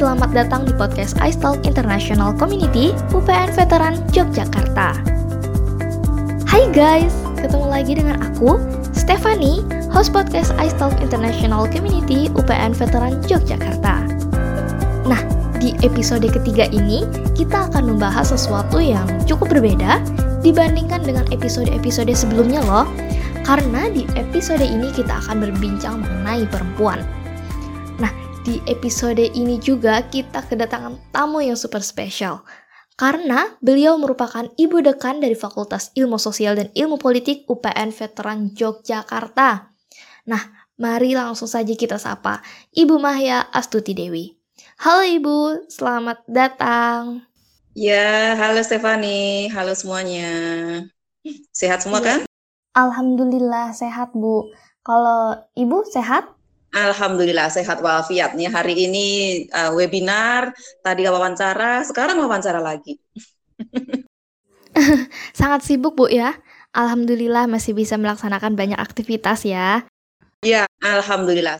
selamat datang di podcast iStalk International Community UPN Veteran Yogyakarta. Hai guys, ketemu lagi dengan aku, Stefani, host podcast iStalk International Community UPN Veteran Yogyakarta. Nah, di episode ketiga ini, kita akan membahas sesuatu yang cukup berbeda dibandingkan dengan episode-episode sebelumnya loh, karena di episode ini kita akan berbincang mengenai perempuan. Di episode ini juga kita kedatangan tamu yang super spesial. Karena beliau merupakan ibu dekan dari Fakultas Ilmu Sosial dan Ilmu Politik UPN Veteran Yogyakarta. Nah, mari langsung saja kita sapa Ibu Mahya Astuti Dewi. Halo Ibu, selamat datang. Ya, halo Stefani, halo semuanya. Sehat semua ya. kan? Alhamdulillah sehat Bu. Kalau Ibu sehat? Alhamdulillah sehat walafiat nih hari ini uh, webinar, tadi wawancara, sekarang wawancara lagi. Sangat sibuk Bu ya. Alhamdulillah masih bisa melaksanakan banyak aktivitas ya. Ya, alhamdulillah.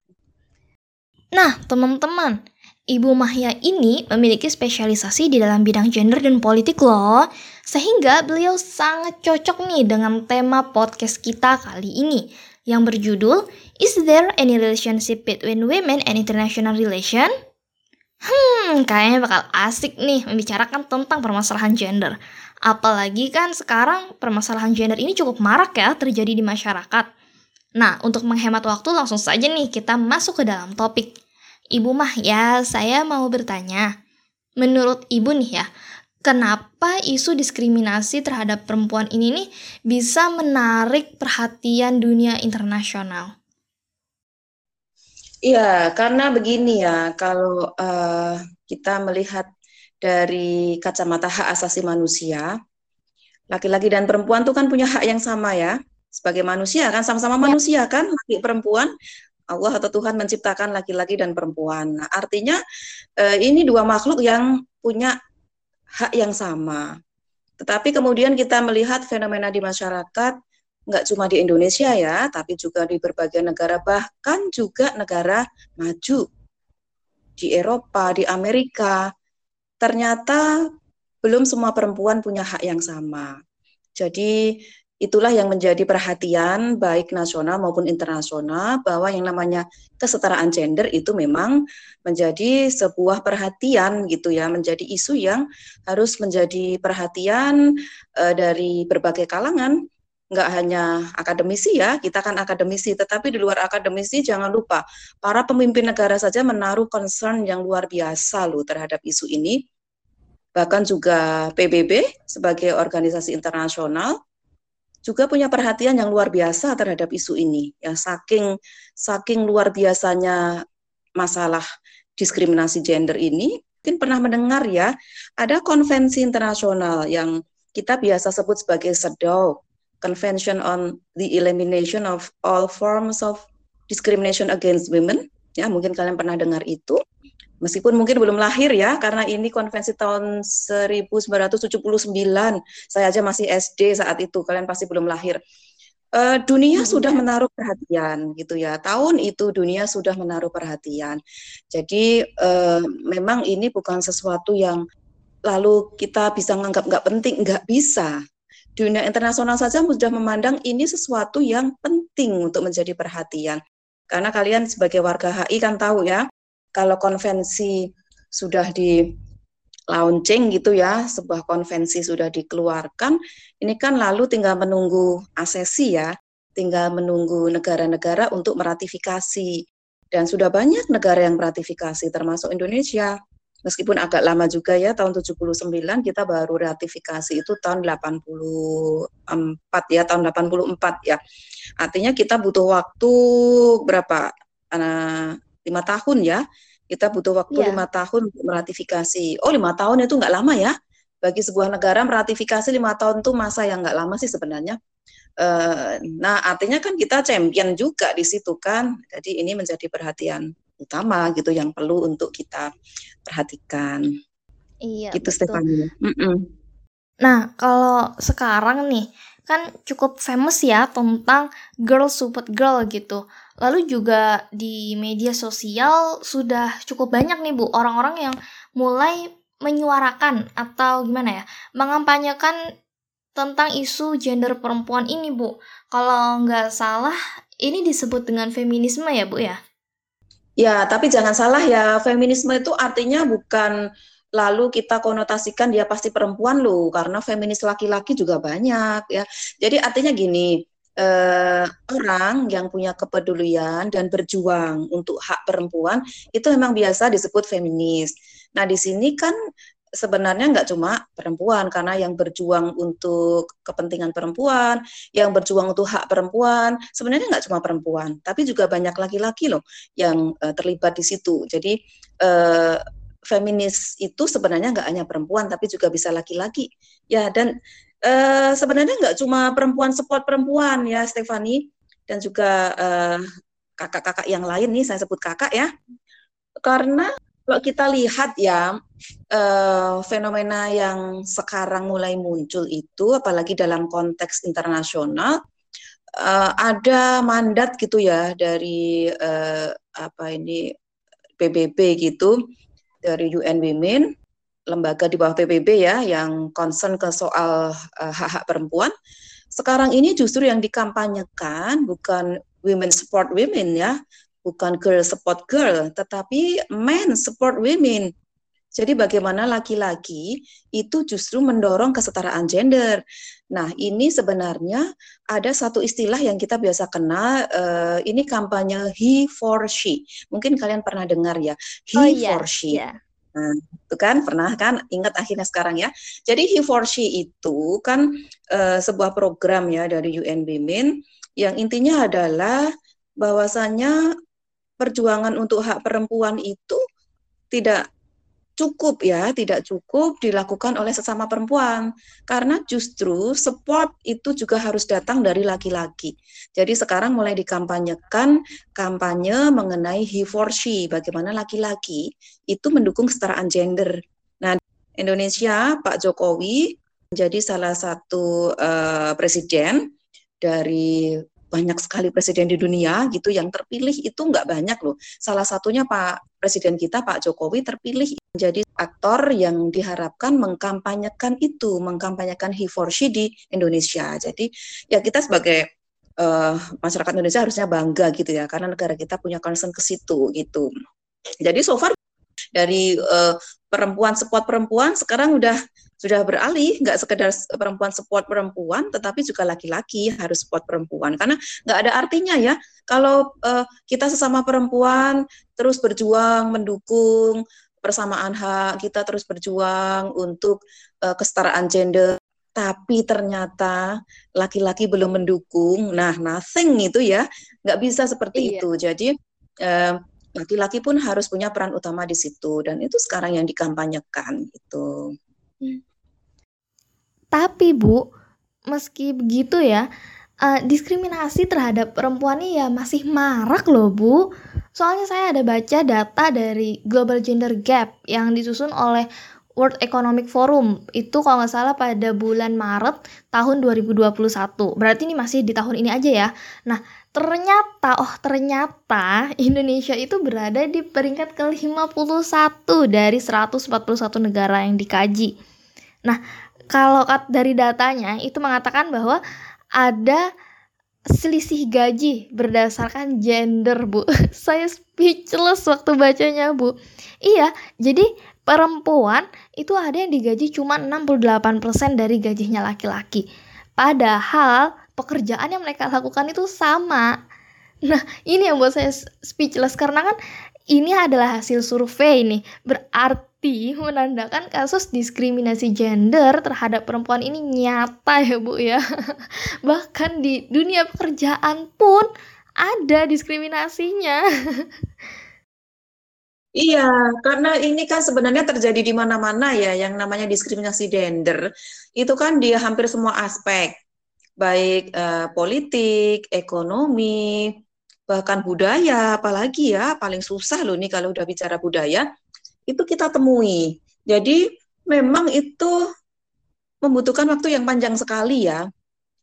Nah, teman-teman, Ibu Mahya ini memiliki spesialisasi di dalam bidang gender dan politik loh. Sehingga beliau sangat cocok nih dengan tema podcast kita kali ini yang berjudul Is there any relationship between women and international relation? Hmm, kayaknya bakal asik nih membicarakan tentang permasalahan gender. Apalagi kan sekarang permasalahan gender ini cukup marak ya terjadi di masyarakat. Nah, untuk menghemat waktu langsung saja nih kita masuk ke dalam topik. Ibu mah ya, saya mau bertanya. Menurut ibu nih ya, kenapa isu diskriminasi terhadap perempuan ini nih bisa menarik perhatian dunia internasional? Iya, karena begini ya, kalau uh, kita melihat dari kacamata hak asasi manusia, laki-laki dan perempuan tuh kan punya hak yang sama ya, sebagai manusia kan sama-sama ya. manusia kan, laki perempuan. Allah atau Tuhan menciptakan laki-laki dan perempuan. Nah, artinya uh, ini dua makhluk yang punya hak yang sama. Tetapi kemudian kita melihat fenomena di masyarakat nggak cuma di Indonesia ya, tapi juga di berbagai negara, bahkan juga negara maju di Eropa, di Amerika. Ternyata belum semua perempuan punya hak yang sama. Jadi itulah yang menjadi perhatian baik nasional maupun internasional bahwa yang namanya kesetaraan gender itu memang menjadi sebuah perhatian gitu ya, menjadi isu yang harus menjadi perhatian uh, dari berbagai kalangan nggak hanya akademisi ya, kita kan akademisi, tetapi di luar akademisi jangan lupa para pemimpin negara saja menaruh concern yang luar biasa loh terhadap isu ini. Bahkan juga PBB sebagai organisasi internasional juga punya perhatian yang luar biasa terhadap isu ini. Ya saking saking luar biasanya masalah diskriminasi gender ini, mungkin pernah mendengar ya, ada konvensi internasional yang kita biasa sebut sebagai CEDAW Convention on the Elimination of All Forms of Discrimination Against Women. Ya, mungkin kalian pernah dengar itu. Meskipun mungkin belum lahir ya, karena ini konvensi tahun 1979. Saya aja masih SD saat itu, kalian pasti belum lahir. Uh, dunia hmm. sudah menaruh perhatian gitu ya. Tahun itu dunia sudah menaruh perhatian. Jadi uh, memang ini bukan sesuatu yang lalu kita bisa menganggap nggak penting, nggak bisa dunia internasional saja sudah memandang ini sesuatu yang penting untuk menjadi perhatian. Karena kalian sebagai warga HI kan tahu ya, kalau konvensi sudah di launching gitu ya, sebuah konvensi sudah dikeluarkan, ini kan lalu tinggal menunggu asesi ya, tinggal menunggu negara-negara untuk meratifikasi. Dan sudah banyak negara yang meratifikasi, termasuk Indonesia. Meskipun agak lama juga ya tahun 79 kita baru ratifikasi itu tahun 84 ya tahun 84 ya. Artinya kita butuh waktu berapa lima tahun ya kita butuh waktu iya. lima yeah. tahun untuk meratifikasi oh lima tahun itu nggak lama ya bagi sebuah negara meratifikasi lima tahun itu masa yang nggak lama sih sebenarnya uh, nah artinya kan kita champion juga di situ kan jadi ini menjadi perhatian utama gitu yang perlu untuk kita perhatikan. Iya. Gitu Stefani. Mm -mm. Nah kalau sekarang nih kan cukup famous ya tentang girl support girl gitu. Lalu juga di media sosial sudah cukup banyak nih Bu orang-orang yang mulai menyuarakan atau gimana ya, mengampanyekan tentang isu gender perempuan ini Bu. Kalau nggak salah ini disebut dengan feminisme ya Bu ya? Ya, tapi jangan salah ya, feminisme itu artinya bukan lalu kita konotasikan dia pasti perempuan loh, karena feminis laki-laki juga banyak ya. Jadi artinya gini, eh, orang yang punya kepedulian dan berjuang untuk hak perempuan itu memang biasa disebut feminis. Nah di sini kan sebenarnya nggak cuma perempuan karena yang berjuang untuk kepentingan perempuan, yang berjuang untuk hak perempuan sebenarnya nggak cuma perempuan, tapi juga banyak laki-laki loh yang uh, terlibat di situ. Jadi uh, feminis itu sebenarnya nggak hanya perempuan tapi juga bisa laki-laki ya dan uh, sebenarnya nggak cuma perempuan support perempuan ya Stefani dan juga eh, kakak-kakak yang lain nih saya sebut kakak ya. Karena kalau kita lihat ya uh, fenomena yang sekarang mulai muncul itu apalagi dalam konteks internasional uh, ada mandat gitu ya dari uh, apa ini PBB gitu dari UN Women lembaga di bawah PBB ya yang concern ke soal uh, hak-hak perempuan. Sekarang ini justru yang dikampanyekan bukan women support women ya, bukan girl support girl, tetapi men support women. Jadi bagaimana laki-laki itu justru mendorong kesetaraan gender. Nah, ini sebenarnya ada satu istilah yang kita biasa kenal, uh, ini kampanye he for she. Mungkin kalian pernah dengar ya, he oh, iya, for she. Yeah. Nah, itu kan pernah kan ingat akhirnya sekarang ya. Jadi He for She itu kan uh, sebuah program ya dari UN Women yang intinya adalah bahwasannya perjuangan untuk hak perempuan itu tidak cukup ya, tidak cukup dilakukan oleh sesama perempuan. Karena justru support itu juga harus datang dari laki-laki. Jadi sekarang mulai dikampanyekan kampanye mengenai he for she, bagaimana laki-laki itu mendukung kesetaraan gender. Nah, Indonesia Pak Jokowi menjadi salah satu uh, presiden dari banyak sekali presiden di dunia gitu yang terpilih itu nggak banyak loh. Salah satunya Pak Presiden kita Pak Jokowi terpilih menjadi aktor yang diharapkan mengkampanyekan itu, mengkampanyekan he for she di Indonesia. Jadi ya kita sebagai uh, masyarakat Indonesia harusnya bangga gitu ya karena negara kita punya concern ke situ gitu. Jadi so far dari uh, perempuan support perempuan sekarang udah sudah beralih nggak sekedar perempuan support perempuan tetapi juga laki-laki harus support perempuan karena nggak ada artinya ya kalau uh, kita sesama perempuan terus berjuang mendukung persamaan hak kita terus berjuang untuk uh, kesetaraan gender tapi ternyata laki-laki belum mendukung nah nothing itu ya nggak bisa seperti iya. itu jadi uh, laki-laki pun harus punya peran utama di situ dan itu sekarang yang dikampanyekan itu. Hmm. Tapi Bu, meski begitu ya, uh, diskriminasi terhadap perempuan ini ya masih marak loh Bu. Soalnya saya ada baca data dari Global Gender Gap yang disusun oleh World Economic Forum itu kalau nggak salah pada bulan Maret tahun 2021. Berarti ini masih di tahun ini aja ya. Nah, ternyata oh ternyata Indonesia itu berada di peringkat ke-51 dari 141 negara yang dikaji. Nah, kalau dari datanya itu mengatakan bahwa ada selisih gaji berdasarkan gender, Bu. Saya speechless waktu bacanya, Bu. Iya, jadi perempuan itu ada yang digaji cuma 68% dari gajinya laki-laki. Padahal pekerjaan yang mereka lakukan itu sama. Nah, ini yang buat saya speechless karena kan ini adalah hasil survei nih. Berarti menandakan kasus diskriminasi gender terhadap perempuan ini nyata ya Bu ya. Bahkan di dunia pekerjaan pun ada diskriminasinya. Iya, karena ini kan sebenarnya terjadi di mana-mana ya, yang namanya diskriminasi gender. Itu kan di hampir semua aspek, baik uh, politik, ekonomi, bahkan budaya, apalagi ya paling susah loh nih kalau udah bicara budaya, itu kita temui. Jadi memang itu membutuhkan waktu yang panjang sekali ya.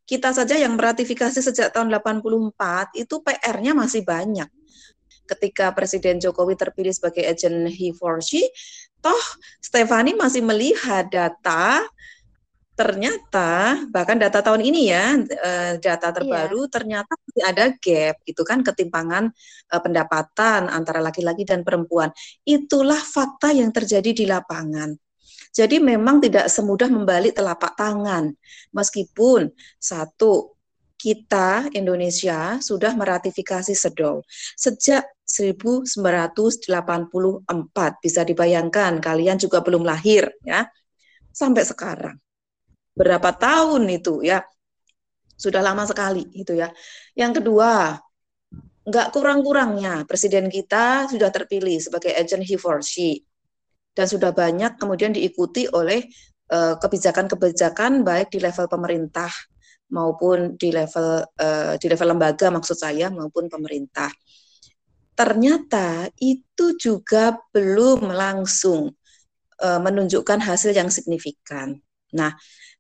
kita saja yang meratifikasi sejak tahun 84 itu PR-nya masih banyak. Ketika Presiden Jokowi terpilih sebagai agent he for she, toh Stefani masih melihat data ternyata bahkan data tahun ini ya eh, data terbaru iya. ternyata masih ada gap itu kan ketimpangan uh, pendapatan antara laki-laki dan perempuan. Itulah fakta yang terjadi di lapangan. Jadi memang tidak semudah membalik telapak tangan. Meskipun satu kita Indonesia sudah meratifikasi SEDOL. Sejak 1984 bisa dibayangkan kalian juga belum lahir ya. Sampai sekarang berapa tahun itu ya sudah lama sekali itu ya yang kedua nggak kurang-kurangnya presiden kita sudah terpilih sebagai agent he for she dan sudah banyak kemudian diikuti oleh eh, kebijakan-kebijakan uh, baik di level pemerintah maupun di level uh, di level lembaga maksud saya maupun pemerintah. Ternyata itu juga belum langsung uh, menunjukkan hasil yang signifikan. Nah,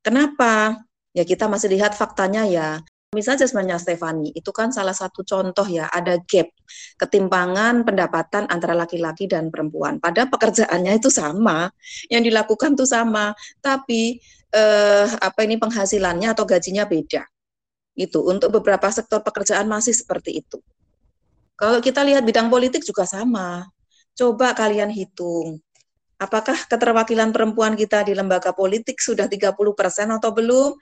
Kenapa? Ya kita masih lihat faktanya ya. Misalnya sebenarnya Stefani, itu kan salah satu contoh ya, ada gap, ketimpangan pendapatan antara laki-laki dan perempuan. Pada pekerjaannya itu sama, yang dilakukan itu sama, tapi eh, apa ini penghasilannya atau gajinya beda. Itu untuk beberapa sektor pekerjaan masih seperti itu. Kalau kita lihat bidang politik juga sama. Coba kalian hitung Apakah keterwakilan perempuan kita di lembaga politik sudah 30% atau belum?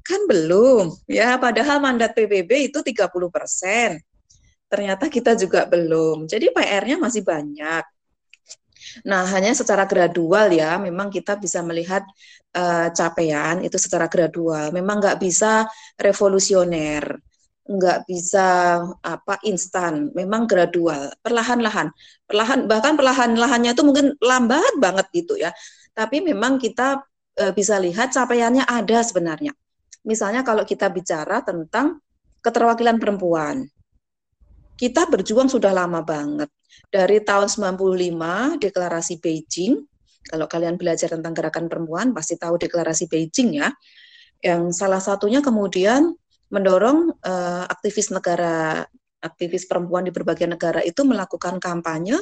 Kan belum, ya. Padahal mandat PBB itu 30%. Ternyata kita juga belum. Jadi PR-nya masih banyak. Nah, hanya secara gradual ya, memang kita bisa melihat uh, capaian itu secara gradual. Memang nggak bisa revolusioner nggak bisa apa instan, memang gradual, perlahan-lahan, perlahan bahkan perlahan-lahannya itu mungkin lambat banget gitu ya. Tapi memang kita e, bisa lihat capaiannya ada sebenarnya. Misalnya kalau kita bicara tentang keterwakilan perempuan, kita berjuang sudah lama banget dari tahun 95 deklarasi Beijing. Kalau kalian belajar tentang gerakan perempuan pasti tahu deklarasi Beijing ya. Yang salah satunya kemudian mendorong uh, aktivis negara, aktivis perempuan di berbagai negara itu melakukan kampanye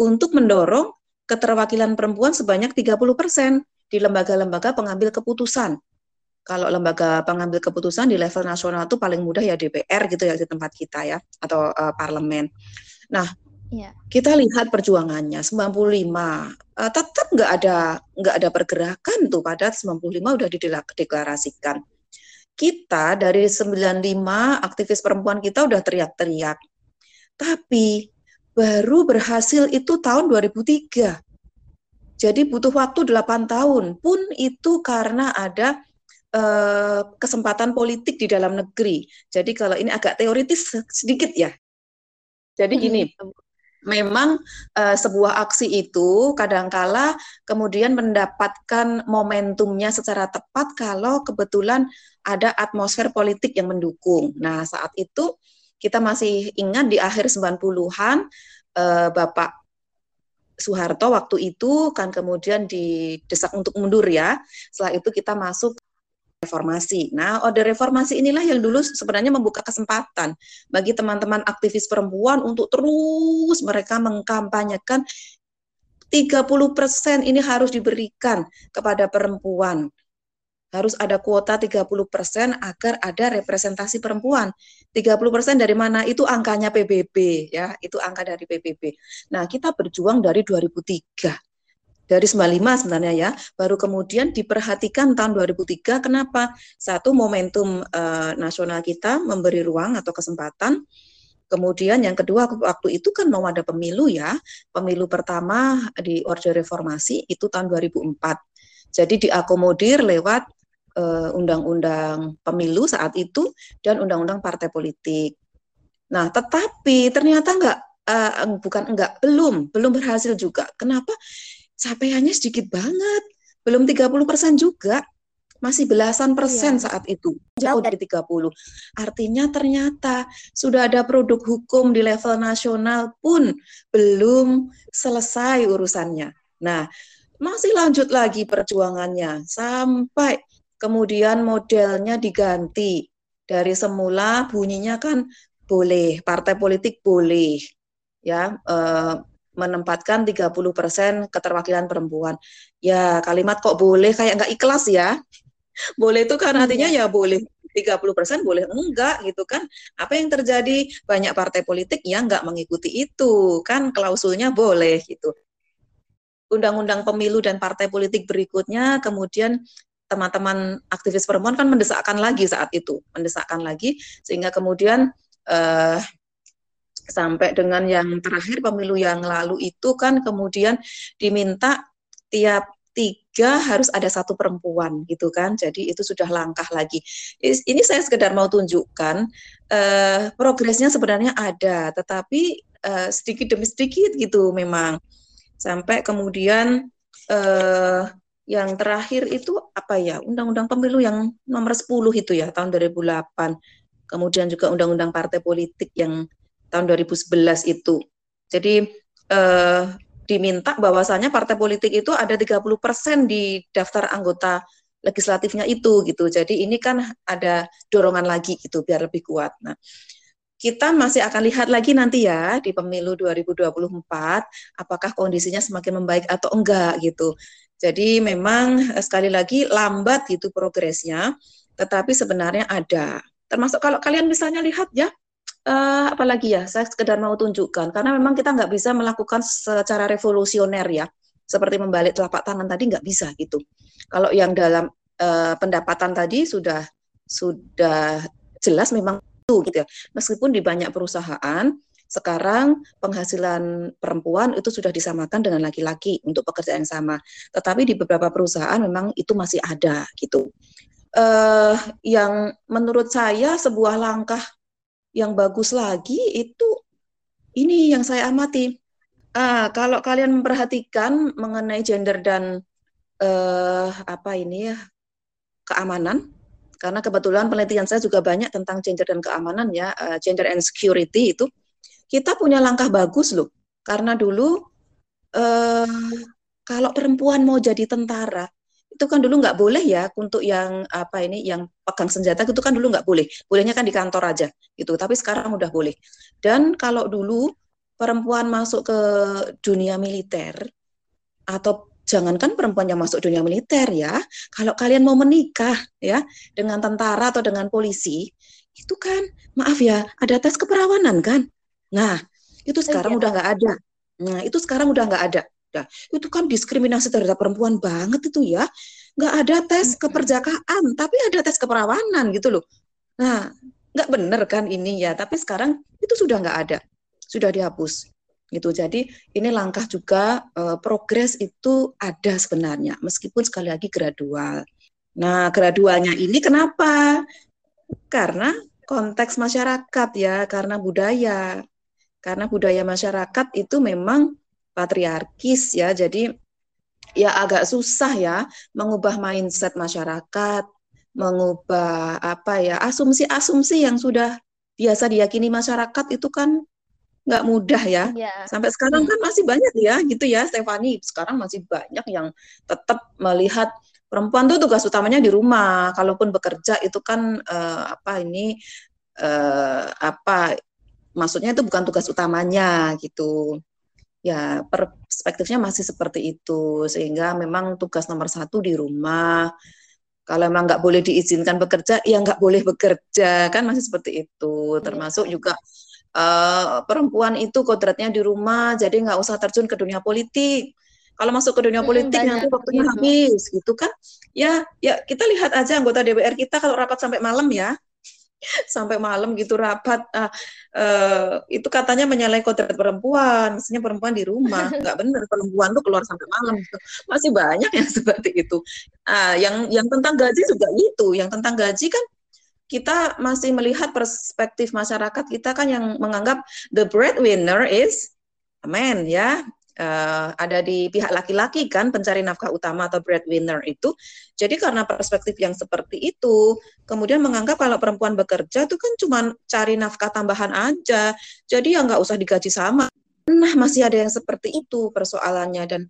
untuk mendorong keterwakilan perempuan sebanyak 30% di lembaga-lembaga pengambil keputusan. Kalau lembaga pengambil keputusan di level nasional itu paling mudah ya DPR gitu ya di tempat kita ya atau uh, parlemen. Nah, ya. kita lihat perjuangannya 95 uh, eh, tetap nggak ada nggak ada pergerakan tuh pada 95 udah dideklarasikan kita dari 95 aktivis perempuan kita udah teriak-teriak. Tapi baru berhasil itu tahun 2003. Jadi butuh waktu 8 tahun pun itu karena ada uh, kesempatan politik di dalam negeri. Jadi kalau ini agak teoritis sedikit ya. Jadi gini, memang uh, sebuah aksi itu kadangkala kemudian mendapatkan momentumnya secara tepat kalau kebetulan ada atmosfer politik yang mendukung. Nah, saat itu kita masih ingat di akhir 90-an uh, Bapak Soeharto waktu itu kan kemudian didesak untuk mundur ya. Setelah itu kita masuk reformasi. Nah, order reformasi inilah yang dulu sebenarnya membuka kesempatan bagi teman-teman aktivis perempuan untuk terus mereka mengkampanyekan 30% ini harus diberikan kepada perempuan. Harus ada kuota 30% agar ada representasi perempuan. 30% dari mana? Itu angkanya PBB ya, itu angka dari PBB. Nah, kita berjuang dari 2003 dari 95 sebenarnya ya, baru kemudian diperhatikan tahun 2003 kenapa? Satu momentum uh, nasional kita memberi ruang atau kesempatan Kemudian yang kedua waktu itu kan mau ada pemilu ya. Pemilu pertama di Orde Reformasi itu tahun 2004. Jadi diakomodir lewat uh, undang-undang pemilu saat itu dan undang-undang partai politik. Nah, tetapi ternyata enggak uh, bukan enggak belum belum berhasil juga. Kenapa? Capaiannya sedikit banget. Belum 30 persen juga. Masih belasan persen iya. saat itu. Jauh dari 30. Artinya ternyata sudah ada produk hukum di level nasional pun belum selesai urusannya. Nah, masih lanjut lagi perjuangannya sampai kemudian modelnya diganti Dari semula bunyinya kan boleh, partai politik boleh ya eh, menempatkan 30% keterwakilan perempuan. Ya, kalimat kok boleh kayak nggak ikhlas ya. Boleh itu kan artinya iya. ya boleh 30% boleh enggak gitu kan. Apa yang terjadi? Banyak partai politik yang enggak mengikuti itu. Kan klausulnya boleh gitu. Undang-undang pemilu dan partai politik berikutnya kemudian teman-teman aktivis perempuan kan mendesakkan lagi saat itu, mendesakkan lagi sehingga kemudian eh, sampai dengan yang terakhir pemilu yang lalu itu kan kemudian diminta tiap tiga harus ada satu perempuan gitu kan. Jadi itu sudah langkah lagi. Ini saya sekedar mau tunjukkan uh, progresnya sebenarnya ada tetapi uh, sedikit demi sedikit gitu memang. Sampai kemudian uh, yang terakhir itu apa ya? Undang-undang pemilu yang nomor 10 itu ya tahun 2008 kemudian juga undang-undang partai politik yang tahun 2011 itu jadi uh, diminta bahwasanya partai politik itu ada 30% di daftar anggota legislatifnya itu gitu. Jadi ini kan ada dorongan lagi gitu biar lebih kuat. Nah, kita masih akan lihat lagi nanti ya di pemilu 2024 apakah kondisinya semakin membaik atau enggak gitu. Jadi memang eh, sekali lagi lambat gitu progresnya, tetapi sebenarnya ada. Termasuk kalau kalian misalnya lihat ya uh, apalagi ya, saya sekedar mau tunjukkan karena memang kita nggak bisa melakukan secara revolusioner ya, seperti membalik telapak tangan tadi nggak bisa gitu. Kalau yang dalam uh, pendapatan tadi sudah sudah jelas memang itu gitu ya. Meskipun di banyak perusahaan sekarang penghasilan perempuan itu sudah disamakan dengan laki-laki untuk pekerjaan yang sama. Tetapi di beberapa perusahaan memang itu masih ada gitu. Uh, yang menurut saya sebuah langkah yang bagus lagi itu ini yang saya amati. Ah, kalau kalian memperhatikan mengenai gender dan uh, apa ini ya keamanan, karena kebetulan penelitian saya juga banyak tentang gender dan keamanan ya, uh, gender and security itu kita punya langkah bagus loh. Karena dulu uh, kalau perempuan mau jadi tentara itu kan dulu nggak boleh ya untuk yang apa ini yang pegang senjata itu kan dulu nggak boleh. Bolehnya kan di kantor aja gitu. Tapi sekarang udah boleh. Dan kalau dulu perempuan masuk ke dunia militer atau jangankan perempuan yang masuk dunia militer ya kalau kalian mau menikah ya dengan tentara atau dengan polisi itu kan maaf ya ada tes keperawanan kan? Nah itu sekarang oh, iya. udah nggak ada. Nah itu sekarang udah nggak ada Nah, itu kan diskriminasi terhadap perempuan banget itu ya. Nggak ada tes keperjakaan, tapi ada tes keperawanan gitu loh. Nah, nggak bener kan ini ya. Tapi sekarang itu sudah nggak ada, sudah dihapus gitu. Jadi ini langkah juga eh, progres itu ada sebenarnya, meskipun sekali lagi gradual. Nah, gradualnya ini kenapa? Karena konteks masyarakat ya, karena budaya. Karena budaya masyarakat itu memang patriarkis ya. Jadi ya agak susah ya mengubah mindset masyarakat, mengubah apa ya asumsi-asumsi yang sudah biasa diyakini masyarakat itu kan nggak mudah ya. ya. Sampai sekarang kan masih banyak ya gitu ya Stefani. Sekarang masih banyak yang tetap melihat perempuan tuh tugas utamanya di rumah. Kalaupun bekerja itu kan uh, apa ini uh, apa maksudnya itu bukan tugas utamanya gitu ya perspektifnya masih seperti itu sehingga memang tugas nomor satu di rumah. Kalau memang nggak boleh diizinkan bekerja ya nggak boleh bekerja kan masih seperti itu. Iya. termasuk juga uh, perempuan itu kodratnya di rumah jadi nggak usah terjun ke dunia politik. Kalau masuk ke dunia politik hmm, nanti waktunya gitu. habis gitu kan? Ya ya kita lihat aja anggota DPR kita kalau rapat sampai malam ya sampai malam gitu rapat. Uh, uh, itu katanya menyalahi kodrat perempuan. Mestinya perempuan di rumah. Nggak benar perempuan tuh keluar sampai malam. Gitu. masih banyak yang seperti itu. Uh, yang yang tentang gaji juga itu yang tentang gaji kan kita masih melihat perspektif masyarakat kita kan yang menganggap the breadwinner is a man ya uh, ada di pihak laki-laki kan pencari nafkah utama atau breadwinner itu. Jadi karena perspektif yang seperti itu, kemudian menganggap kalau perempuan bekerja itu kan cuma cari nafkah tambahan aja. Jadi ya nggak usah digaji sama. Nah masih ada yang seperti itu persoalannya dan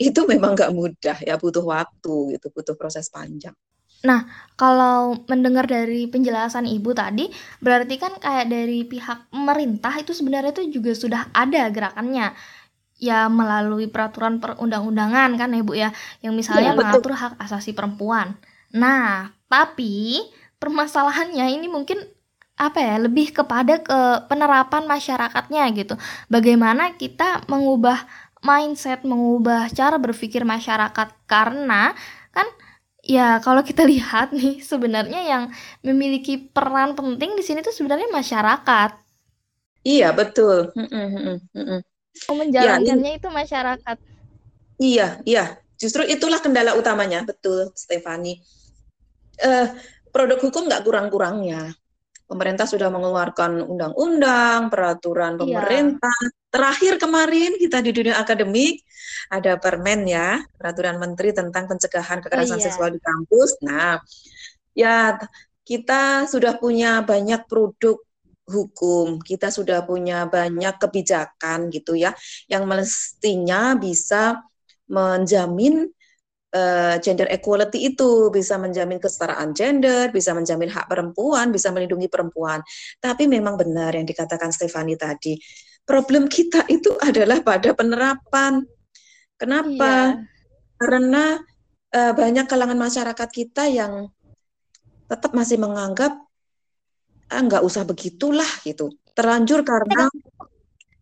itu memang nggak mudah ya butuh waktu gitu butuh proses panjang. Nah, kalau mendengar dari penjelasan Ibu tadi, berarti kan kayak dari pihak pemerintah itu sebenarnya itu juga sudah ada gerakannya. Ya melalui peraturan perundang-undangan kan ya Bu ya, yang misalnya ya, mengatur hak asasi perempuan. Nah, tapi permasalahannya ini mungkin apa ya lebih kepada ke penerapan masyarakatnya gitu. Bagaimana kita mengubah mindset, mengubah cara berpikir masyarakat karena kan ya kalau kita lihat nih sebenarnya yang memiliki peran penting di sini tuh sebenarnya masyarakat. Iya betul. Oh, menjalankannya ya, itu masyarakat. Iya iya justru itulah kendala utamanya betul Stefani. Uh, produk hukum nggak kurang-kurangnya pemerintah sudah mengeluarkan undang-undang, peraturan iya. pemerintah. Iya. Terakhir kemarin kita di dunia akademik ada permen ya, peraturan menteri tentang pencegahan kekerasan oh, iya. seksual di kampus. Nah, ya kita sudah punya banyak produk hukum, kita sudah punya banyak kebijakan gitu ya, yang mestinya bisa menjamin uh, gender equality itu bisa menjamin kesetaraan gender, bisa menjamin hak perempuan, bisa melindungi perempuan. Tapi memang benar yang dikatakan Stefani tadi, problem kita itu adalah pada penerapan. Kenapa? Iya. Karena uh, banyak kalangan masyarakat kita yang tetap masih menganggap ah, nggak usah begitulah gitu. Terlanjur karena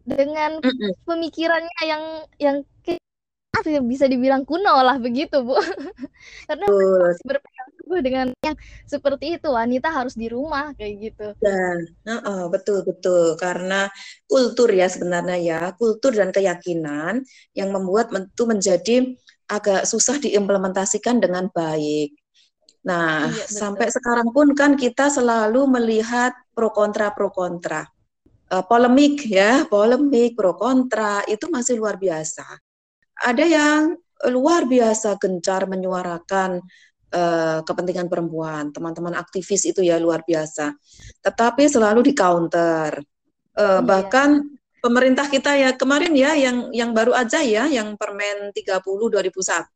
dengan mm -mm. pemikirannya yang yang bisa dibilang kuno lah begitu bu. Karena berpegang teguh dengan yang seperti itu wanita harus di rumah kayak gitu. Dan uh, uh, betul betul. Karena kultur ya sebenarnya ya kultur dan keyakinan yang membuat itu menjadi agak susah diimplementasikan dengan baik nah iya, sampai sekarang pun kan kita selalu melihat pro kontra pro kontra uh, polemik ya polemik pro kontra itu masih luar biasa ada yang luar biasa gencar menyuarakan uh, kepentingan perempuan, teman-teman aktivis itu ya luar biasa. Tetapi selalu di counter. Uh, iya. Bahkan pemerintah kita ya kemarin ya yang yang baru aja ya yang Permen 30 2001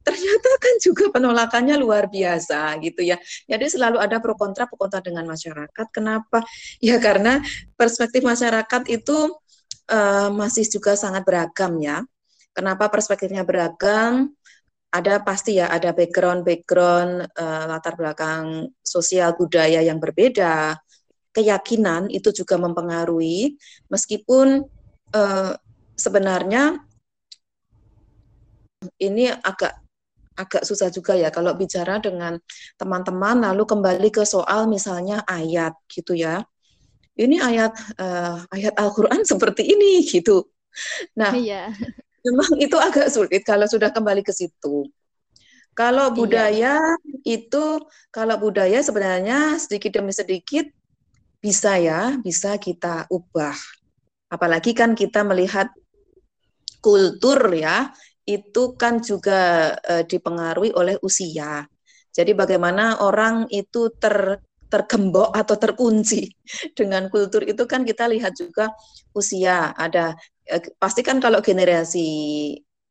ternyata kan juga penolakannya luar biasa gitu ya. Jadi selalu ada pro kontra pro kontra dengan masyarakat. Kenapa? Ya karena perspektif masyarakat itu uh, masih juga sangat beragam ya. Kenapa perspektifnya beragam? Ada pasti ya, ada background-background uh, latar belakang sosial budaya yang berbeda. Keyakinan itu juga mempengaruhi, meskipun uh, sebenarnya ini agak agak susah juga ya kalau bicara dengan teman-teman lalu kembali ke soal misalnya ayat gitu ya. Ini ayat uh, ayat Al-Qur'an seperti ini gitu. Nah, iya memang itu agak sulit kalau sudah kembali ke situ. Kalau iya. budaya iya. itu, kalau budaya sebenarnya sedikit demi sedikit bisa ya, bisa kita ubah. Apalagi kan kita melihat kultur ya, itu kan juga e, dipengaruhi oleh usia. Jadi bagaimana orang itu ter tergembok atau terkunci dengan kultur itu kan kita lihat juga usia ada Eh, pasti kan kalau generasi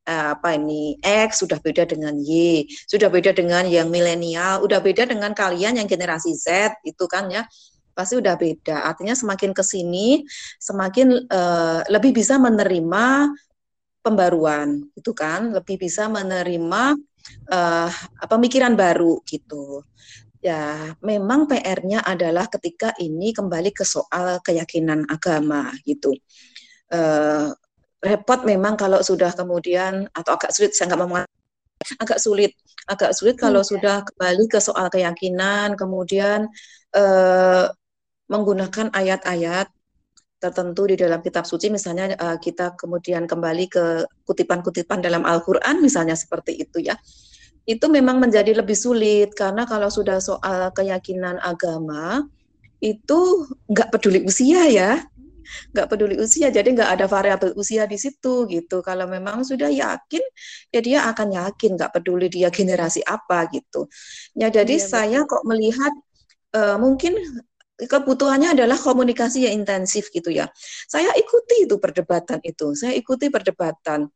uh, apa ini X sudah beda dengan Y, sudah beda dengan yang milenial, udah beda dengan kalian yang generasi Z itu kan ya pasti udah beda. Artinya semakin ke sini semakin uh, lebih bisa menerima pembaruan itu kan, lebih bisa menerima uh, pemikiran baru gitu. Ya, memang PR-nya adalah ketika ini kembali ke soal keyakinan agama gitu uh, repot memang kalau sudah kemudian atau agak sulit saya nggak mau agak sulit agak sulit kalau hmm. sudah kembali ke soal keyakinan kemudian uh, menggunakan ayat-ayat tertentu di dalam kitab suci misalnya uh, kita kemudian kembali ke kutipan-kutipan dalam Al-Qur'an misalnya seperti itu ya. Itu memang menjadi lebih sulit karena kalau sudah soal keyakinan agama itu nggak peduli usia ya nggak peduli usia jadi nggak ada variabel usia di situ gitu kalau memang sudah yakin ya dia akan yakin nggak peduli dia generasi apa gitu ya jadi iya, saya betul. kok melihat uh, mungkin kebutuhannya adalah komunikasi yang intensif gitu ya saya ikuti itu perdebatan itu saya ikuti perdebatan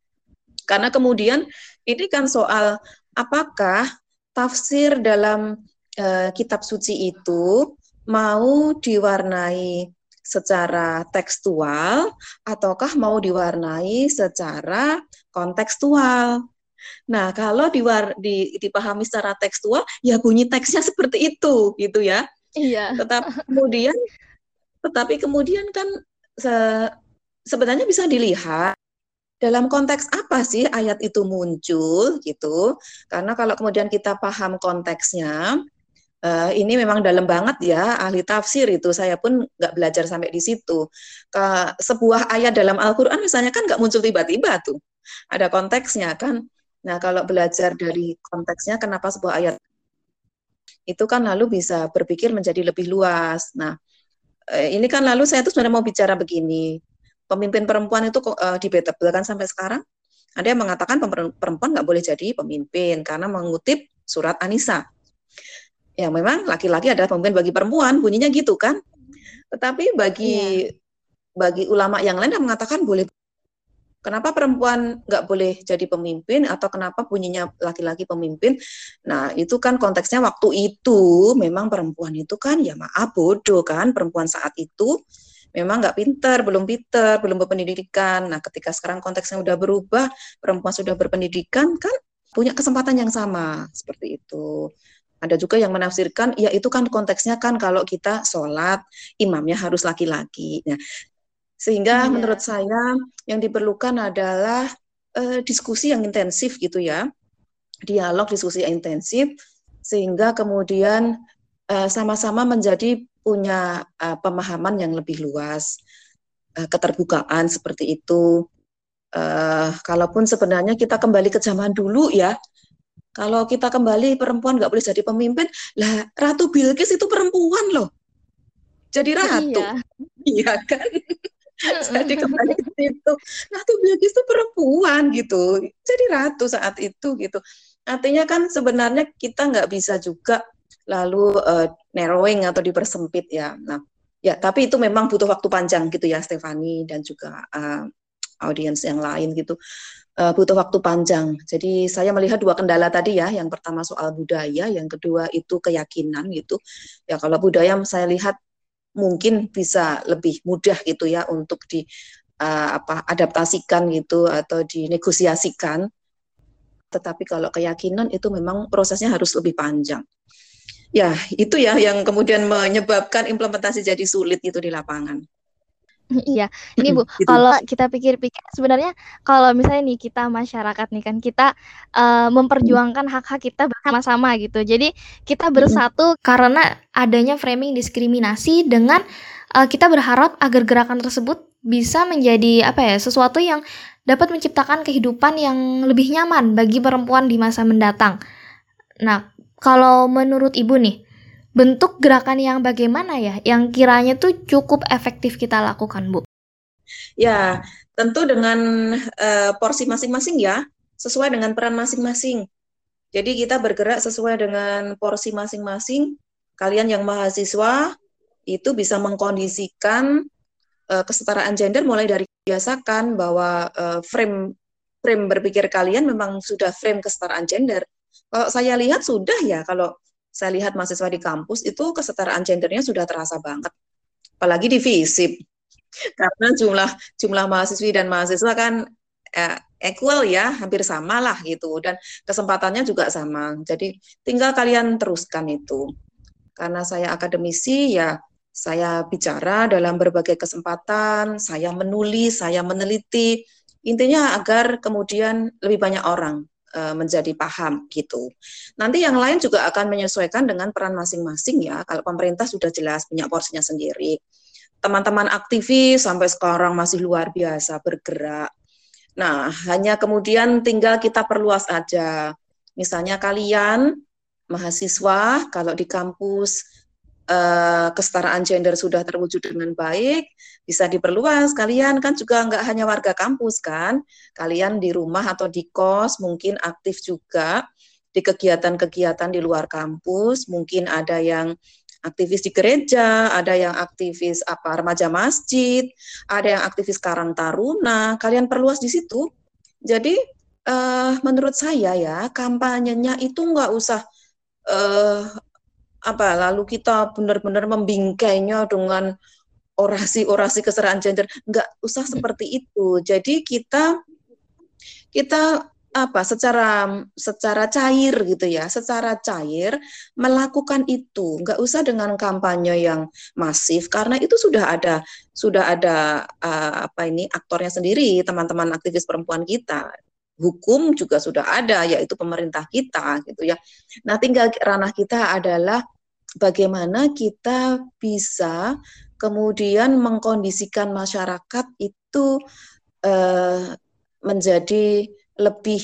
karena kemudian ini kan soal apakah tafsir dalam uh, kitab suci itu mau diwarnai secara tekstual ataukah mau diwarnai secara kontekstual. Nah, kalau diwar, di, dipahami secara tekstual, ya bunyi teksnya seperti itu, gitu ya. Iya. Tetapi kemudian, tetapi kemudian kan se, sebenarnya bisa dilihat dalam konteks apa sih ayat itu muncul, gitu. Karena kalau kemudian kita paham konteksnya, uh, ini memang dalam banget ya ahli tafsir itu saya pun nggak belajar sampai di situ ke sebuah ayat dalam Al-Quran misalnya kan nggak muncul tiba-tiba tuh ada konteksnya kan nah kalau belajar dari konteksnya kenapa sebuah ayat itu kan lalu bisa berpikir menjadi lebih luas nah eh, ini kan lalu saya tuh sebenarnya mau bicara begini pemimpin perempuan itu uh, debatable kan sampai sekarang ada yang mengatakan perempuan nggak boleh jadi pemimpin karena mengutip surat Anisa ya memang laki-laki adalah pemimpin bagi perempuan, bunyinya gitu kan. Tetapi bagi yeah. bagi ulama yang lain yang mengatakan boleh Kenapa perempuan nggak boleh jadi pemimpin atau kenapa bunyinya laki-laki pemimpin? Nah, itu kan konteksnya waktu itu memang perempuan itu kan ya maaf bodoh kan perempuan saat itu memang nggak pinter, belum pinter, belum berpendidikan. Nah, ketika sekarang konteksnya udah berubah, perempuan sudah berpendidikan kan punya kesempatan yang sama seperti itu. Ada juga yang menafsirkan, ya itu kan konteksnya kan kalau kita sholat, imamnya harus laki-laki. Nah, sehingga iya. menurut saya yang diperlukan adalah uh, diskusi yang intensif gitu ya, dialog diskusi yang intensif, sehingga kemudian sama sama-sama menjadi punya uh, pemahaman yang lebih luas, uh, keterbukaan seperti itu. Uh, kalaupun sebenarnya kita kembali ke zaman dulu ya, kalau kita kembali perempuan nggak boleh jadi pemimpin, lah Ratu Bilqis itu perempuan loh. Jadi ratu. Iya, iya kan? jadi kembali ke situ. Ratu Bilqis itu perempuan gitu. Jadi ratu saat itu gitu. Artinya kan sebenarnya kita nggak bisa juga lalu uh, narrowing atau dipersempit ya. Nah, ya tapi itu memang butuh waktu panjang gitu ya Stefani dan juga uh, audiens yang lain gitu uh, butuh waktu panjang. Jadi saya melihat dua kendala tadi ya, yang pertama soal budaya, yang kedua itu keyakinan gitu. Ya kalau budaya saya lihat mungkin bisa lebih mudah gitu ya untuk di uh, apa adaptasikan gitu atau dinegosiasikan. Tetapi kalau keyakinan itu memang prosesnya harus lebih panjang. Ya, itu ya yang kemudian menyebabkan implementasi jadi sulit itu di lapangan. Iya, ini Bu, gitu. kalau kita pikir-pikir sebenarnya kalau misalnya nih kita masyarakat nih kan kita uh, memperjuangkan hak-hak kita bersama-sama gitu. Jadi kita bersatu karena adanya framing diskriminasi dengan uh, kita berharap agar gerakan tersebut bisa menjadi apa ya sesuatu yang dapat menciptakan kehidupan yang lebih nyaman bagi perempuan di masa mendatang. Nah, kalau menurut Ibu nih, bentuk gerakan yang bagaimana ya yang kiranya tuh cukup efektif kita lakukan, Bu? Ya, tentu dengan uh, porsi masing-masing ya, sesuai dengan peran masing-masing. Jadi kita bergerak sesuai dengan porsi masing-masing. Kalian yang mahasiswa itu bisa mengkondisikan uh, kesetaraan gender mulai dari biasakan bahwa uh, frame frame berpikir kalian memang sudah frame kesetaraan gender. Kalau saya lihat sudah ya kalau saya lihat mahasiswa di kampus itu kesetaraan gendernya sudah terasa banget. Apalagi di FISIP. Karena jumlah jumlah mahasiswi dan mahasiswa kan eh, equal ya, hampir sama lah gitu dan kesempatannya juga sama. Jadi tinggal kalian teruskan itu. Karena saya akademisi ya saya bicara dalam berbagai kesempatan, saya menulis, saya meneliti. Intinya agar kemudian lebih banyak orang menjadi paham gitu. Nanti yang lain juga akan menyesuaikan dengan peran masing-masing ya. Kalau pemerintah sudah jelas punya porsinya sendiri. Teman-teman aktivis sampai sekarang masih luar biasa bergerak. Nah, hanya kemudian tinggal kita perluas aja. Misalnya kalian mahasiswa kalau di kampus uh, kesetaraan gender sudah terwujud dengan baik, bisa diperluas. Kalian kan juga nggak hanya warga kampus kan, kalian di rumah atau di kos mungkin aktif juga di kegiatan-kegiatan di luar kampus. Mungkin ada yang aktivis di gereja, ada yang aktivis apa remaja masjid, ada yang aktivis Karang Taruna. Kalian perluas di situ. Jadi uh, menurut saya ya kampanyenya itu nggak usah uh, apa lalu kita benar-benar membingkainya dengan orasi-orasi kesetaraan gender? Nggak usah seperti itu. Jadi kita kita apa secara secara cair gitu ya secara cair melakukan itu. Nggak usah dengan kampanye yang masif karena itu sudah ada sudah ada uh, apa ini aktornya sendiri teman-teman aktivis perempuan kita hukum juga sudah ada yaitu pemerintah kita gitu ya nah tinggal ranah kita adalah bagaimana kita bisa kemudian mengkondisikan masyarakat itu uh, menjadi lebih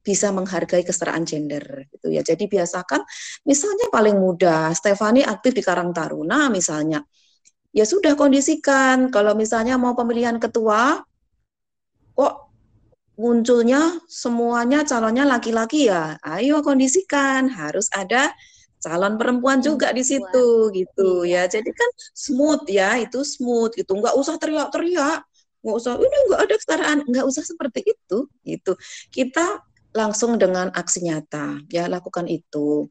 bisa menghargai kesetaraan gender gitu ya. Jadi biasakan misalnya paling mudah Stefani aktif di Karang Taruna misalnya. Ya sudah kondisikan kalau misalnya mau pemilihan ketua kok munculnya semuanya calonnya laki-laki ya. Ayo kondisikan harus ada calon perempuan juga di situ gitu iya. ya. Jadi kan smooth ya, itu smooth gitu. Nggak usah teriak-teriak nggak usah ini nggak ada kesetaraan nggak usah seperti itu itu kita langsung dengan aksi nyata ya lakukan itu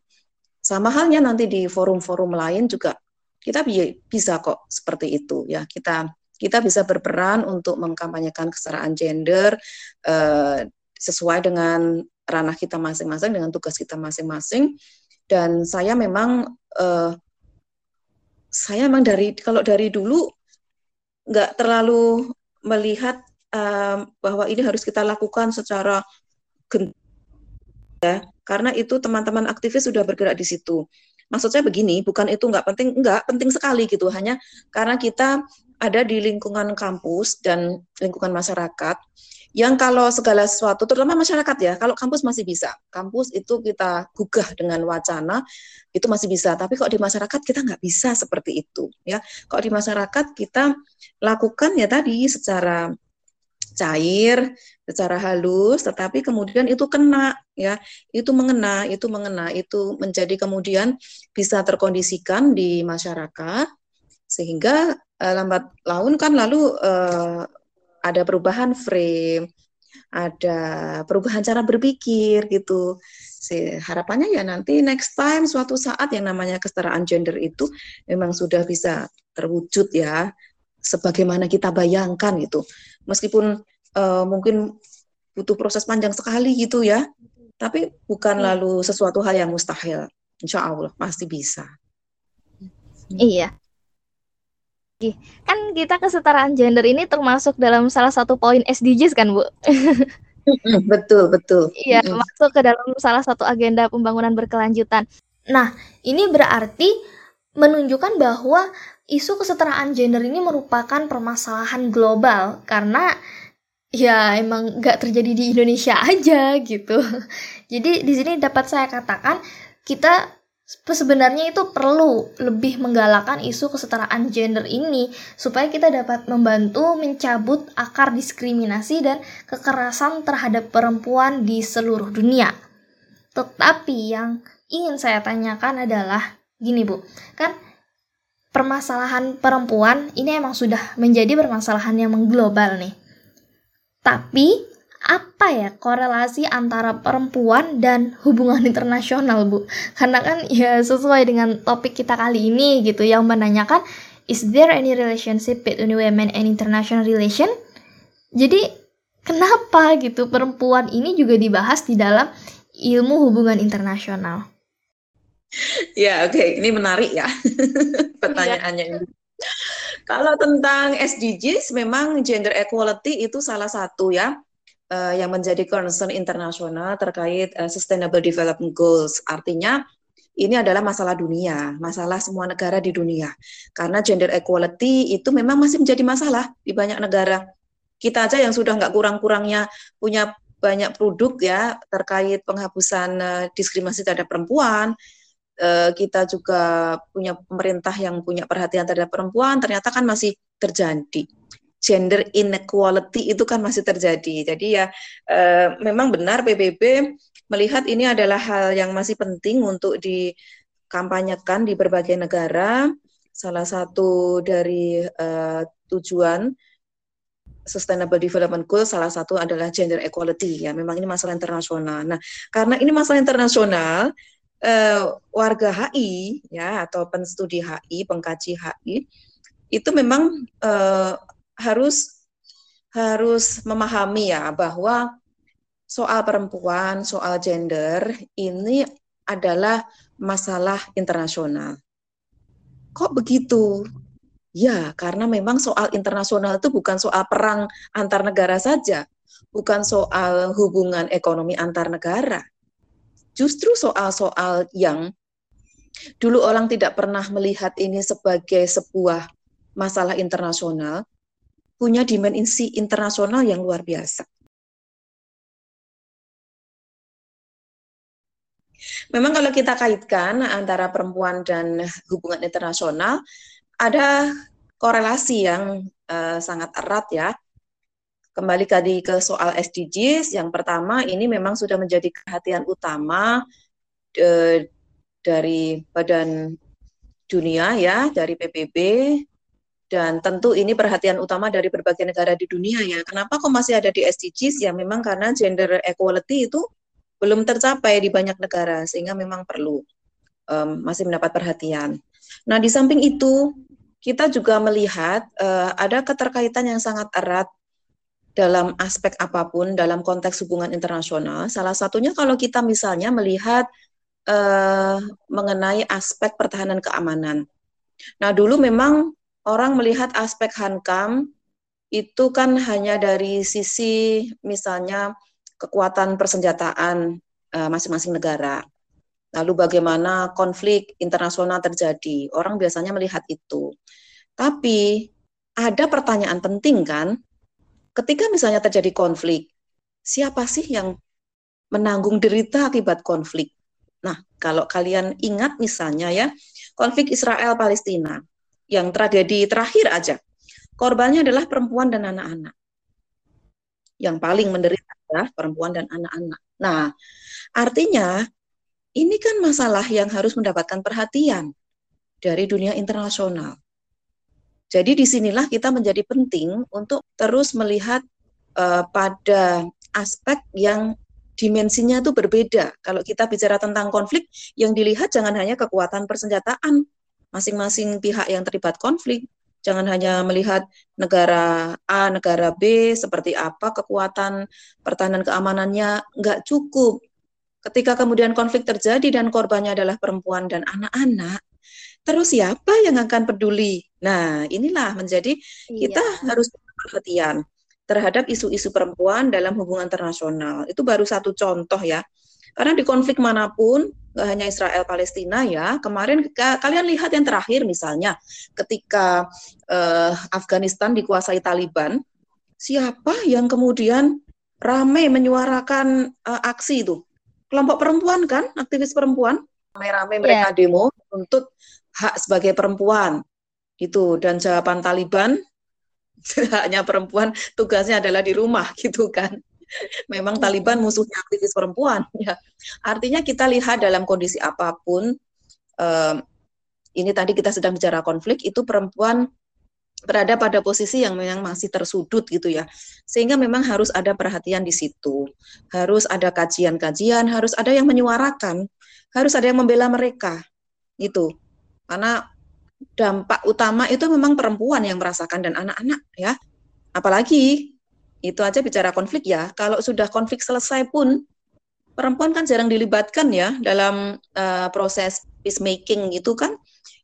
sama halnya nanti di forum-forum lain juga kita bisa kok seperti itu ya kita kita bisa berperan untuk mengkampanyekan kesetaraan gender eh, sesuai dengan ranah kita masing-masing dengan tugas kita masing-masing dan saya memang eh, saya memang dari kalau dari dulu nggak terlalu melihat um, bahwa ini harus kita lakukan secara ya karena itu teman-teman aktivis sudah bergerak di situ. Maksud saya begini, bukan itu nggak penting, nggak penting sekali gitu. Hanya karena kita ada di lingkungan kampus dan lingkungan masyarakat yang kalau segala sesuatu, terutama masyarakat ya, kalau kampus masih bisa, kampus itu kita gugah dengan wacana, itu masih bisa. Tapi kok di masyarakat kita nggak bisa seperti itu, ya. Kok di masyarakat kita lakukan ya tadi secara cair, secara halus, tetapi kemudian itu kena, ya, itu mengena, itu mengena, itu menjadi kemudian bisa terkondisikan di masyarakat, sehingga uh, lambat laun kan lalu uh, ada perubahan frame, ada perubahan cara berpikir gitu. Si, harapannya ya nanti next time suatu saat yang namanya kesetaraan gender itu memang sudah bisa terwujud ya sebagaimana kita bayangkan gitu. Meskipun uh, mungkin butuh proses panjang sekali gitu ya. Tapi bukan iya. lalu sesuatu hal yang mustahil. Insya Allah pasti bisa. Iya, Kan kita kesetaraan gender ini termasuk dalam salah satu poin SDGs kan, Bu? betul, betul. Iya, masuk ke dalam salah satu agenda pembangunan berkelanjutan. Nah, ini berarti menunjukkan bahwa isu kesetaraan gender ini merupakan permasalahan global karena ya emang nggak terjadi di Indonesia aja gitu. Jadi di sini dapat saya katakan kita sebenarnya itu perlu lebih menggalakkan isu kesetaraan gender ini supaya kita dapat membantu mencabut akar diskriminasi dan kekerasan terhadap perempuan di seluruh dunia. Tetapi yang ingin saya tanyakan adalah gini Bu, kan permasalahan perempuan ini emang sudah menjadi permasalahan yang mengglobal nih. Tapi apa ya korelasi antara perempuan dan hubungan internasional bu? Karena kan ya sesuai dengan topik kita kali ini gitu yang menanyakan is there any relationship between women and international relation? Jadi kenapa gitu perempuan ini juga dibahas di dalam ilmu hubungan internasional? Ya oke okay. ini menarik ya pertanyaannya ini. Kalau tentang SDGs memang gender equality itu salah satu ya uh, yang menjadi concern internasional terkait uh, Sustainable Development Goals. Artinya ini adalah masalah dunia, masalah semua negara di dunia. Karena gender equality itu memang masih menjadi masalah di banyak negara. Kita aja yang sudah nggak kurang-kurangnya punya banyak produk ya terkait penghapusan uh, diskriminasi terhadap perempuan. Uh, kita juga punya pemerintah yang punya perhatian terhadap perempuan, ternyata kan masih terjadi gender inequality itu kan masih terjadi. Jadi ya e, memang benar PBB melihat ini adalah hal yang masih penting untuk dikampanyekan di berbagai negara. Salah satu dari e, tujuan Sustainable Development Goal salah satu adalah gender equality ya. Memang ini masalah internasional. Nah, karena ini masalah internasional, uh, warga HI ya atau penstudi HI, pengkaji HI itu memang harus harus memahami ya bahwa soal perempuan, soal gender ini adalah masalah internasional. Kok begitu? Ya, karena memang soal internasional itu bukan soal perang antar negara saja, bukan soal hubungan ekonomi antar negara. Justru soal-soal yang dulu orang tidak pernah melihat ini sebagai sebuah masalah internasional, punya dimensi internasional yang luar biasa. Memang kalau kita kaitkan antara perempuan dan hubungan internasional, ada korelasi yang uh, sangat erat ya. Kembali tadi ke soal SDGs, yang pertama ini memang sudah menjadi perhatian utama uh, dari Badan Dunia ya, dari PBB dan tentu ini perhatian utama dari berbagai negara di dunia ya. Kenapa kok masih ada di SDGs? Ya memang karena gender equality itu belum tercapai di banyak negara sehingga memang perlu um, masih mendapat perhatian. Nah, di samping itu kita juga melihat uh, ada keterkaitan yang sangat erat dalam aspek apa pun dalam konteks hubungan internasional. Salah satunya kalau kita misalnya melihat uh, mengenai aspek pertahanan keamanan. Nah, dulu memang orang melihat aspek Hankam itu kan hanya dari sisi misalnya kekuatan persenjataan eh, masing-masing uh, negara. Lalu bagaimana konflik internasional terjadi? Orang biasanya melihat itu. Tapi ada pertanyaan penting kan? Ketika misalnya terjadi konflik, siapa sih yang menanggung derita akibat konflik? Nah, kalau kalian ingat misalnya ya, konflik Israel Palestina yang tragedi terakhir aja, korbannya adalah perempuan dan anak-anak. Yang paling menderita adalah perempuan dan anak-anak. Nah, artinya ini kan masalah yang harus mendapatkan perhatian dari dunia internasional. Jadi di sinilah kita menjadi penting untuk terus melihat uh, pada aspek yang dimensinya itu berbeda. Kalau kita bicara tentang konflik, yang dilihat jangan hanya kekuatan persenjataan masing-masing pihak yang terlibat konflik, Jangan hanya melihat negara A, negara B seperti apa kekuatan pertahanan keamanannya nggak cukup. Ketika kemudian konflik terjadi dan korbannya adalah perempuan dan anak-anak, terus siapa yang akan peduli? Nah, inilah menjadi iya. kita harus perhatian terhadap isu-isu perempuan dalam hubungan internasional. Itu baru satu contoh ya. Karena di konflik mana pun nggak hanya Israel Palestina ya. Kemarin kalian lihat yang terakhir misalnya ketika uh, Afghanistan dikuasai Taliban, siapa yang kemudian ramai menyuarakan uh, aksi itu? Kelompok perempuan kan, aktivis perempuan, ramai-ramai mereka yeah. demo untuk hak sebagai perempuan. Itu dan jawaban Taliban haknya perempuan tugasnya adalah di rumah gitu kan memang. Taliban musuhnya aktivis perempuan ya. Artinya kita lihat dalam kondisi apa pun um, ini tadi kita sedang bicara konflik itu perempuan berada pada posisi yang memang masih tersudut gitu ya. Sehingga memang harus ada perhatian di situ. Harus ada kajian-kajian, harus ada yang menyuarakan, harus ada yang membela mereka. Itu. Karena dampak utama itu memang perempuan yang merasakan dan anak-anak ya. Apalagi itu aja bicara konflik ya. Kalau sudah konflik selesai pun perempuan kan jarang dilibatkan ya dalam uh, proses peacemaking itu kan.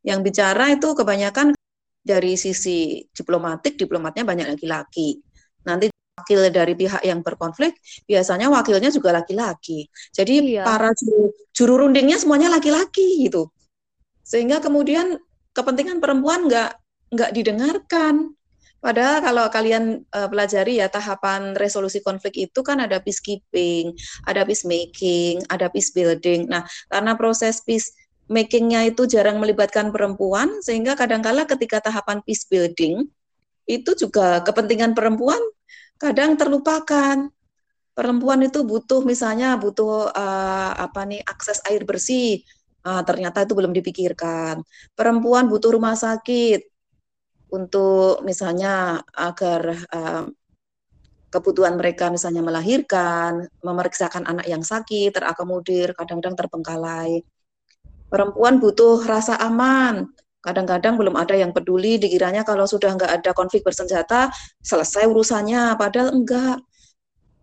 Yang bicara itu kebanyakan dari sisi diplomatik, diplomatnya banyak laki-laki. Nanti wakil dari pihak yang berkonflik biasanya wakilnya juga laki-laki. Jadi iya. para juru, juru rundingnya semuanya laki-laki gitu. Sehingga kemudian kepentingan perempuan nggak nggak didengarkan. Padahal kalau kalian uh, pelajari ya tahapan resolusi konflik itu kan ada peacekeeping, ada peacemaking, ada peace building. Nah, karena proses peace makingnya itu jarang melibatkan perempuan, sehingga kadangkala ketika tahapan peace building itu juga kepentingan perempuan kadang terlupakan. Perempuan itu butuh misalnya butuh uh, apa nih akses air bersih, uh, ternyata itu belum dipikirkan. Perempuan butuh rumah sakit, untuk misalnya agar uh, kebutuhan mereka misalnya melahirkan, memeriksakan anak yang sakit, terakomodir, kadang-kadang terbengkalai. Perempuan butuh rasa aman. Kadang-kadang belum ada yang peduli, dikiranya kalau sudah nggak ada konflik bersenjata, selesai urusannya. Padahal enggak.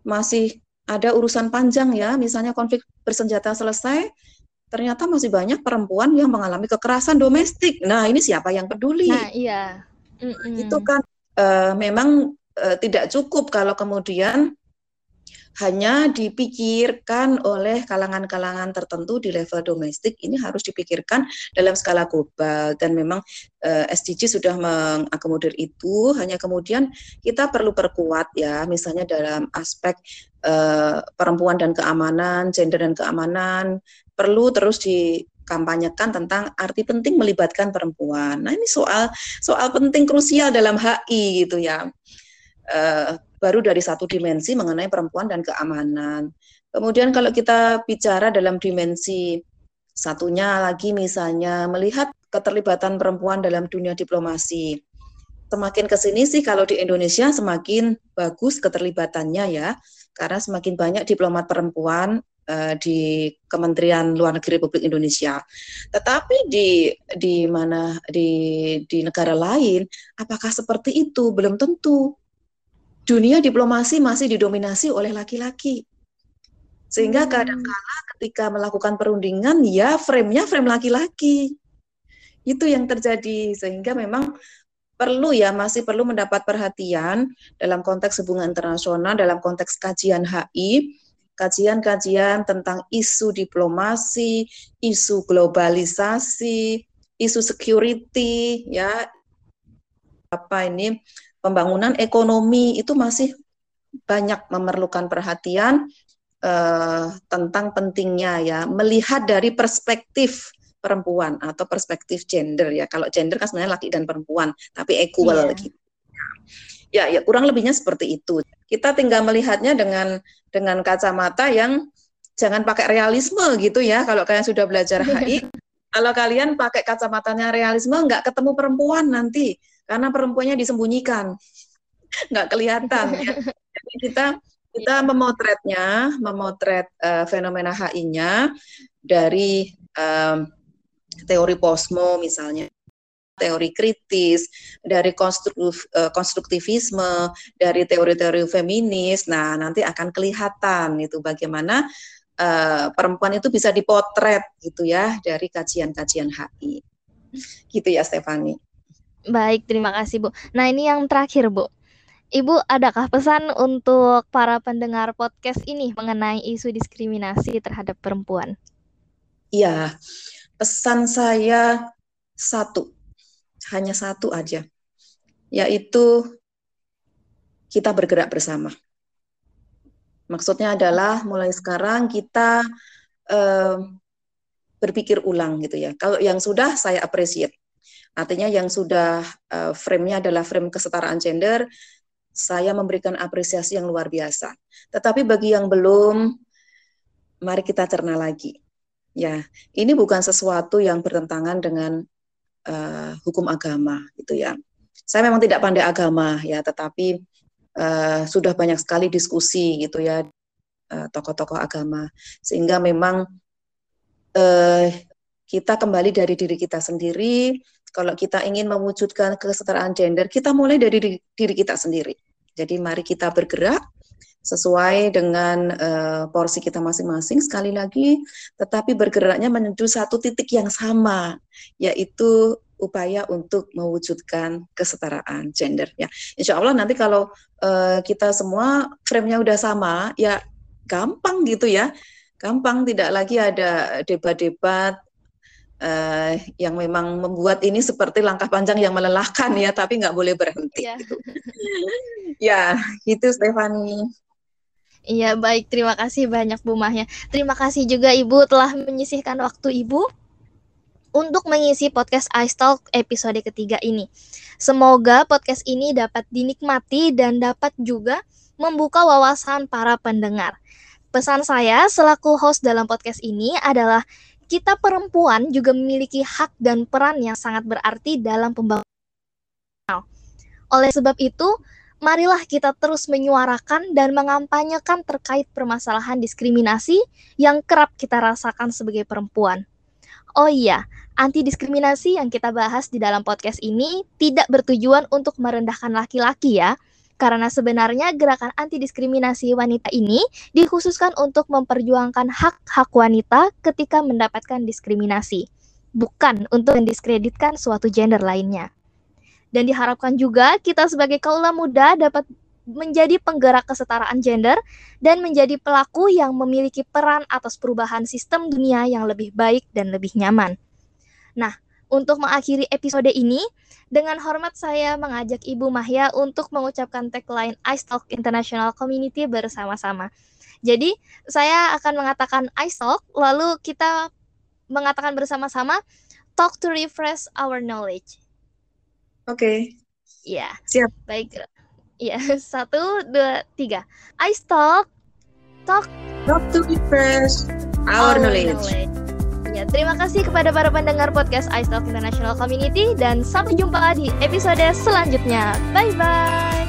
Masih ada urusan panjang ya, misalnya konflik bersenjata selesai, ternyata masih banyak perempuan yang mengalami kekerasan domestik. Nah, ini siapa yang peduli? Nah, iya. Mm -mm. Itu kan uh, memang uh, tidak cukup kalau kemudian hanya dipikirkan oleh kalangan-kalangan tertentu di level domestik. Ini harus dipikirkan dalam skala global. Dan memang eh, SDG sudah mengakomodir itu. Hanya kemudian kita perlu perkuat ya misalnya dalam aspek uh, perempuan dan keamanan gender dan keamanan. Perlu terus di kampanyekan tentang arti penting melibatkan perempuan. Nah ini soal soal penting krusial dalam HI gitu ya. Uh, baru dari satu dimensi mengenai perempuan dan keamanan. Kemudian kalau kita bicara dalam dimensi satunya lagi misalnya melihat keterlibatan perempuan dalam dunia diplomasi. Semakin ke sini sih kalau di Indonesia semakin bagus keterlibatannya ya, karena semakin banyak diplomat perempuan uh, di Kementerian Luar Negeri Republik Indonesia. Tetapi di di mana di di negara lain apakah seperti itu? Belum tentu dunia diplomasi masih didominasi oleh laki-laki. Sehingga hmm. kadang-kala ketika melakukan perundingan ya frame-nya frame laki-laki. Itu yang terjadi sehingga memang perlu ya masih perlu mendapat perhatian dalam konteks hubungan internasional dalam konteks kajian HI kajian-kajian tentang isu diplomasi, isu globalisasi, isu security ya apa ini pembangunan ekonomi itu masih banyak memerlukan perhatian uh, tentang pentingnya ya melihat dari perspektif perempuan atau perspektif gender ya. Kalau gender kan sebenarnya laki dan perempuan, tapi equal yeah. gitu. Ya, ya kurang lebihnya seperti itu. Kita tinggal melihatnya dengan dengan kacamata yang jangan pakai realisme gitu ya. Kalau kalian sudah belajar HI, kalau kalian pakai kacamatanya realisme nggak ketemu perempuan nanti karena perempuannya disembunyikan, nggak kelihatan. Ya. Jadi kita kita memotretnya, memotret uh, fenomena HI-nya dari um, teori posmo misalnya, teori kritis, dari konstruktif, uh, konstruktivisme, dari teori-teori feminis. Nah, nanti akan kelihatan itu bagaimana uh, perempuan itu bisa dipotret gitu ya dari kajian-kajian HI. Gitu ya, Stefani. Baik, terima kasih Bu. Nah ini yang terakhir Bu. Ibu, adakah pesan untuk para pendengar podcast ini mengenai isu diskriminasi terhadap perempuan? Iya, pesan saya satu, hanya satu aja, yaitu kita bergerak bersama. Maksudnya adalah mulai sekarang kita eh, berpikir ulang gitu ya. Kalau yang sudah saya appreciate, Artinya yang sudah uh, frame-nya adalah frame kesetaraan gender, saya memberikan apresiasi yang luar biasa. Tetapi bagi yang belum, mari kita cerna lagi. Ya, ini bukan sesuatu yang bertentangan dengan uh, hukum agama, gitu ya. Saya memang tidak pandai agama, ya, tetapi uh, sudah banyak sekali diskusi, gitu ya, tokoh-tokoh uh, agama, sehingga memang uh, kita kembali dari diri kita sendiri, kalau kita ingin mewujudkan kesetaraan gender, kita mulai dari diri kita sendiri. Jadi mari kita bergerak sesuai dengan uh, porsi kita masing-masing sekali lagi, tetapi bergeraknya menuju satu titik yang sama, yaitu upaya untuk mewujudkan kesetaraan gender. Ya, insya Allah nanti kalau uh, kita semua frame-nya udah sama, ya gampang gitu ya, gampang tidak lagi ada debat-debat uh, yang memang membuat ini seperti langkah panjang yang melelahkan ya, tapi nggak boleh berhenti. Yeah. Gitu. ya, itu Stefani. Iya, baik. Terima kasih banyak Bu Mahya. Terima kasih juga Ibu telah menyisihkan waktu Ibu untuk mengisi podcast iStalk episode ketiga ini. Semoga podcast ini dapat dinikmati dan dapat juga membuka wawasan para pendengar. Pesan saya selaku host dalam podcast ini adalah kita perempuan juga memiliki hak dan peran yang sangat berarti dalam pembangunan. Oleh sebab itu, marilah kita terus menyuarakan dan mengampanyekan terkait permasalahan diskriminasi yang kerap kita rasakan sebagai perempuan. Oh iya, anti diskriminasi yang kita bahas di dalam podcast ini tidak bertujuan untuk merendahkan laki-laki ya. Karena sebenarnya gerakan anti diskriminasi wanita ini dikhususkan untuk memperjuangkan hak-hak wanita ketika mendapatkan diskriminasi, bukan untuk mendiskreditkan suatu gender lainnya. Dan diharapkan juga kita sebagai kaula muda dapat menjadi penggerak kesetaraan gender dan menjadi pelaku yang memiliki peran atas perubahan sistem dunia yang lebih baik dan lebih nyaman. Nah, untuk mengakhiri episode ini, dengan hormat saya mengajak Ibu Mahya untuk mengucapkan tagline Ice Talk International Community bersama-sama. Jadi, saya akan mengatakan Ice Talk, lalu kita mengatakan bersama-sama Talk to refresh our knowledge. Oke. Okay. Ya. Siap. Baik. Iya, satu, dua, tiga. I talk, talk, talk to refresh our, our knowledge. knowledge. Ya, terima kasih kepada para pendengar podcast iStalk International Community dan sampai jumpa di episode selanjutnya. Bye bye.